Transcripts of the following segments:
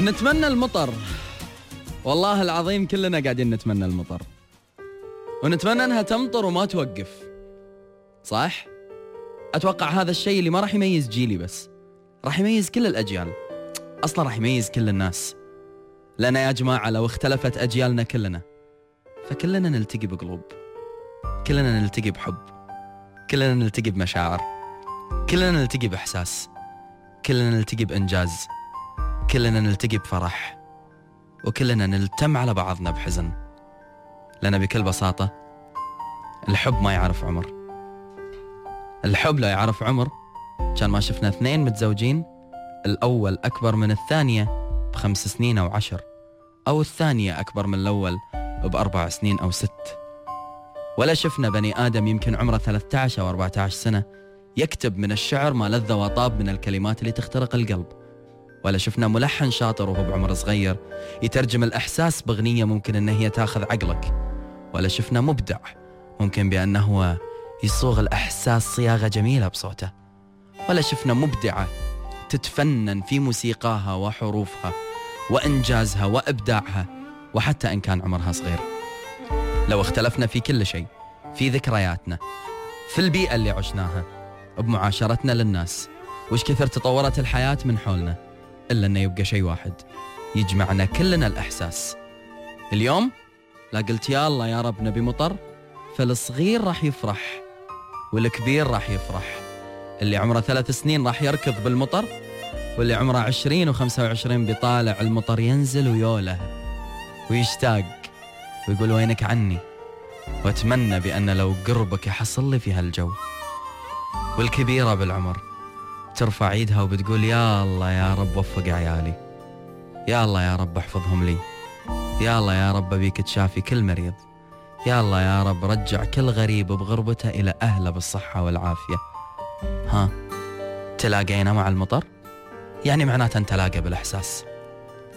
نتمنى المطر. والله العظيم كلنا قاعدين نتمنى المطر. ونتمنى انها تمطر وما توقف. صح؟ أتوقع هذا الشيء اللي ما راح يميز جيلي بس. راح يميز كل الأجيال. أصلا راح يميز كل الناس. لأن يا جماعة لو اختلفت أجيالنا كلنا فكلنا نلتقي بقلوب. كلنا نلتقي بحب. كلنا نلتقي بمشاعر. كلنا نلتقي بإحساس. كلنا نلتقي بإنجاز. كلنا نلتقي بفرح وكلنا نلتم على بعضنا بحزن. لأن بكل بساطة الحب ما يعرف عمر. الحب لو يعرف عمر. كان ما شفنا اثنين متزوجين الأول أكبر من الثانية بخمس سنين أو عشر أو الثانية أكبر من الأول بأربع سنين أو ست. ولا شفنا بني آدم يمكن عمره 13 أو 14 سنة يكتب من الشعر ما لذ وطاب من الكلمات اللي تخترق القلب. ولا شفنا ملحن شاطر وهو بعمر صغير يترجم الإحساس بأغنية ممكن أن هي تاخذ عقلك ولا شفنا مبدع ممكن بأنه هو يصوغ الإحساس صياغة جميلة بصوته ولا شفنا مبدعة تتفنن في موسيقاها وحروفها وإنجازها وإبداعها وحتى إن كان عمرها صغير. لو اختلفنا في كل شيء في ذكرياتنا في البيئة اللي عشناها بمعاشرتنا للناس وش كثر تطورت الحياة من حولنا إلا أنه يبقى شيء واحد. يجمعنا كلنا الإحساس. اليوم لا قلت يا الله يا رب نبي مطر فالصغير راح يفرح والكبير راح يفرح. اللي عمره ثلاث سنين راح يركض بالمطر واللي عمره عشرين وخمسة وعشرين بيطالع المطر ينزل ويوله ويشتاق ويقول وينك عني؟ وأتمنى بأن لو قربك يحصل لي في هالجو. والكبيرة بالعمر. ترفع ايدها وبتقول يا الله يا رب وفق عيالي. يا الله يا رب احفظهم لي. يا الله يا رب أبيك تشافي كل مريض. يا الله يا رب رجع كل غريب بغربته إلى أهله بالصحة والعافية. ها؟ تلاقينا مع المطر؟ يعني معناته أنت لاقى بالإحساس.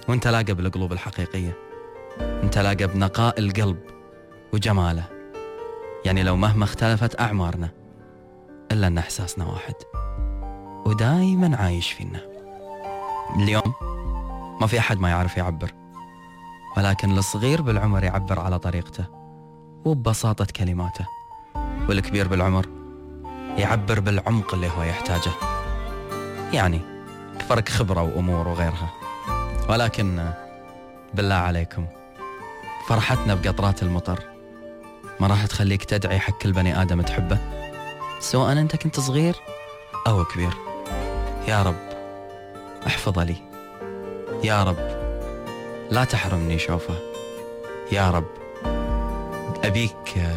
وأنت لاقى بالقلوب الحقيقية. أنت لاقى بنقاء القلب وجماله. يعني لو مهما اختلفت أعمارنا إلا أن إحساسنا واحد. ودايما عايش فينا. اليوم ما في أحد ما يعرف يعبر ولكن الصغير بالعمر يعبر على طريقته وببساطة كلماته والكبير بالعمر يعبر بالعمق اللي هو يحتاجه. يعني فرق خبرة وأمور وغيرها. ولكن بالله عليكم فرحتنا بقطرات المطر ما راح تخليك تدعي حق كل بني آدم تحبه سواء أنت كنت صغير أو كبير. يا رب احفظ لي. يا رب لا تحرمني شوفه. يا رب أبيك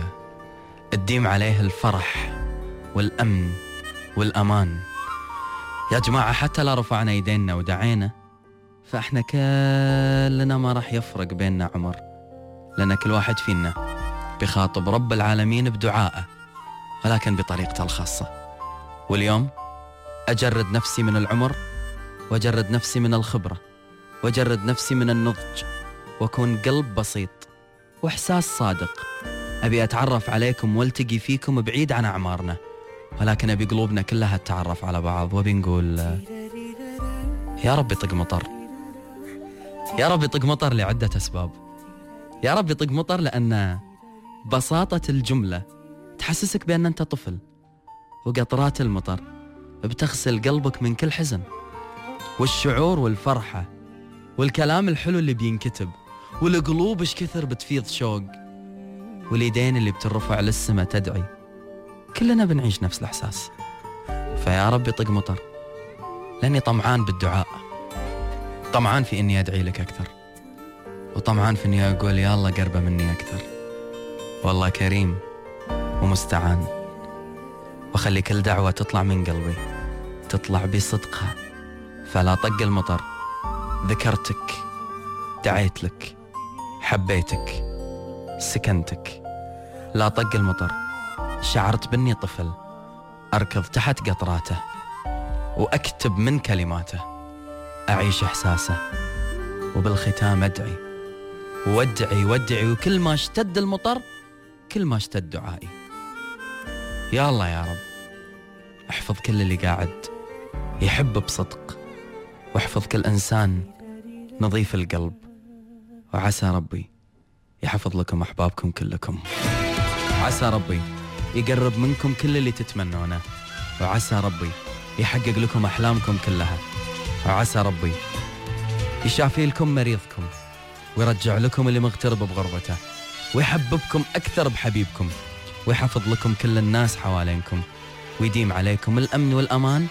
تديم عليه الفرح والأمن والأمان. يا جماعة حتى لا رفعنا يدينا ودعينا فإحنا كلنا ما راح يفرق بيننا عمر. لأن كل واحد فينا بيخاطب رب العالمين بدعائه ولكن بطريقته الخاصة. واليوم أجرد نفسي من العمر وأجرد نفسي من الخبرة وأجرد نفسي من النضج وأكون قلب بسيط وإحساس صادق. أبي أتعرف عليكم وألتقي فيكم بعيد عن أعمارنا ولكن أبي قلوبنا كلها تتعرف على بعض وبي نقول يا رب يطق مطر. يا رب يطق مطر لعدة أسباب. يا رب يطق مطر لأن بساطة الجملة تحسسك بأن أنت طفل وقطرات المطر. بتغسل قلبك من كل حزن. والشعور والفرحة والكلام الحلو اللي بينكتب والقلوب إيش كثر بتفيض شوق واليدين اللي بترفع للسما تدعي. كلنا بنعيش نفس الإحساس. فيا رب يطق مطر. لأني طمعان بالدعاء. طمعان في إني أدعي لك أكثر. وطمعان في إني أقول يا الله قربة مني أكثر. والله كريم ومستعان. وخلي كل دعوة تطلع من قلبي. تطلع بصدقها. فلا طق المطر. ذكرتك دعيت لك حبيتك سكنتك. لا طق المطر. شعرت بني طفل. أركض تحت قطراته. وأكتب من كلماته. أعيش إحساسه. وبالختام أدعي. وادعي وادعي. وكل ما اشتد المطر كل ما اشتد دعائي. يا الله يا رب. أحفظ كل اللي قاعد. يحب بصدق واحفظ كل إنسان نظيف القلب. وعسى ربي يحفظ لكم أحبابكم كلكم. عسى ربي يقرب منكم كل اللي تتمنونه. وعسى ربي يحقق لكم أحلامكم كلها. وعسى ربي يشافي لكم مريضكم. ويرجع لكم اللي مغترب بغربته. ويحببكم أكثر بحبيبكم. ويحفظ لكم كل الناس حوالينكم. ويديم عليكم الأمن والأمان.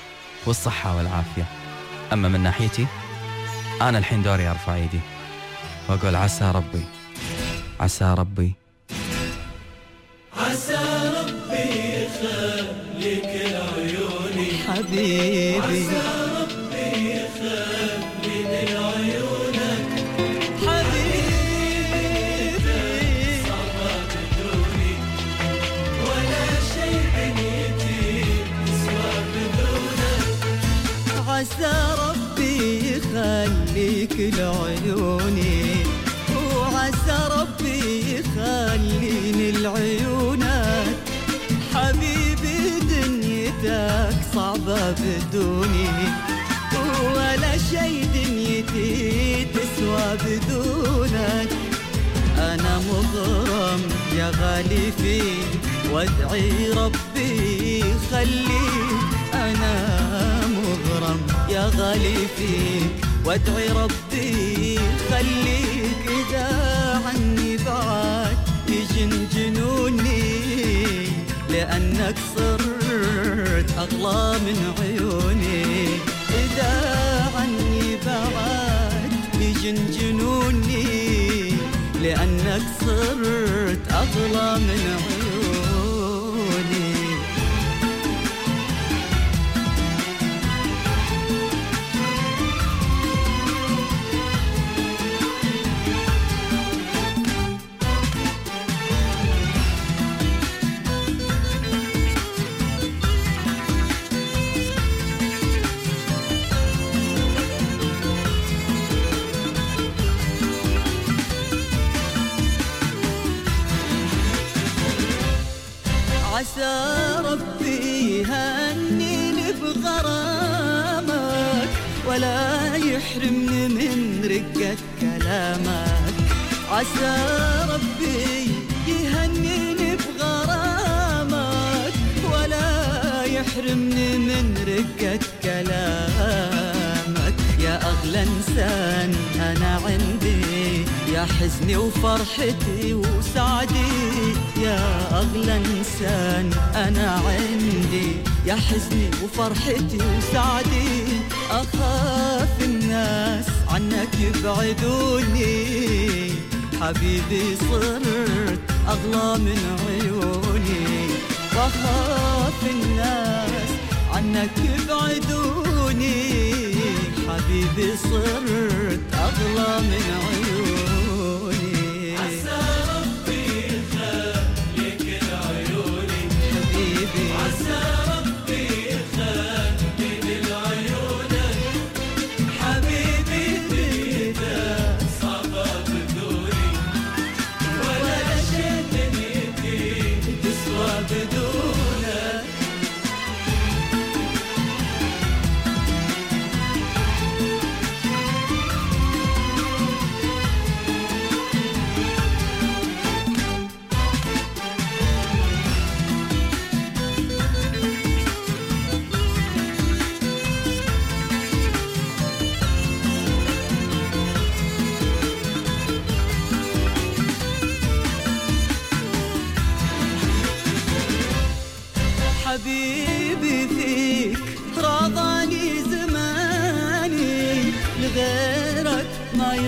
والصحة والعافية. أما من ناحيتي أنا الحين دوري أرفع يدي وأقول عسى ربي عسى ربي. عسى ربي يخليك لعيوني. حبيبي. يخليك لعيوني وعسى ربي يخليني لعيونك حبيبي دنيتك صعبة بدوني ولا شي دنيتي تسوى بدونك أنا مغرم يا غالي فيك وادعي ربي خليك أنا مغرم يا غالي فيك وادعي ربي خليك إذا عني بعد. يجن جنوني لأنك صرت أغلى من عيوني عسى ربي يهنيني بغرامك ولا يحرمني من رقة كلامك. عسى ربي يهنيني بغرامك ولا يحرمني من رقة كلامك. يا أغلى إنسان أنا عندي يا حزني وفرحتي وسعدي. يا أغلى إنسان أنا عندي. يا حزني وفرحتي وسعدي. أخاف الناس عنك يبعدوني. حبيبي صرت أغلى من عيوني. وأخاف الناس عنك يبعدوني. حبيبي صرت أغلى من عيوني.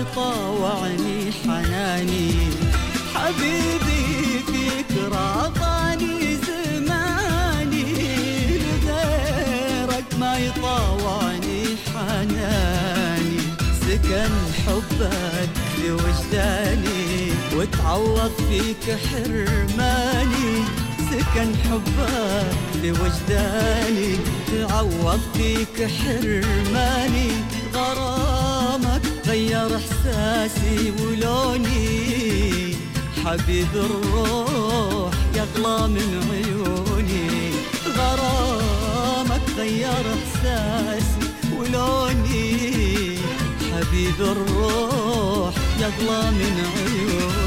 ما يطاوعني حناني. حبيبي فيك راضاني زماني لغيرك ما يطاوعني حناني. سكن حبك في وجداني وتعوض فيك حرماني. سكن حبك لوجداني تعوض فيك حرماني. غرامك غير إحساسي ولوني حبيب الروح يغلى من عيوني. غرامك غير إحساسي ولوني حبيب الروح يغلى من عيوني.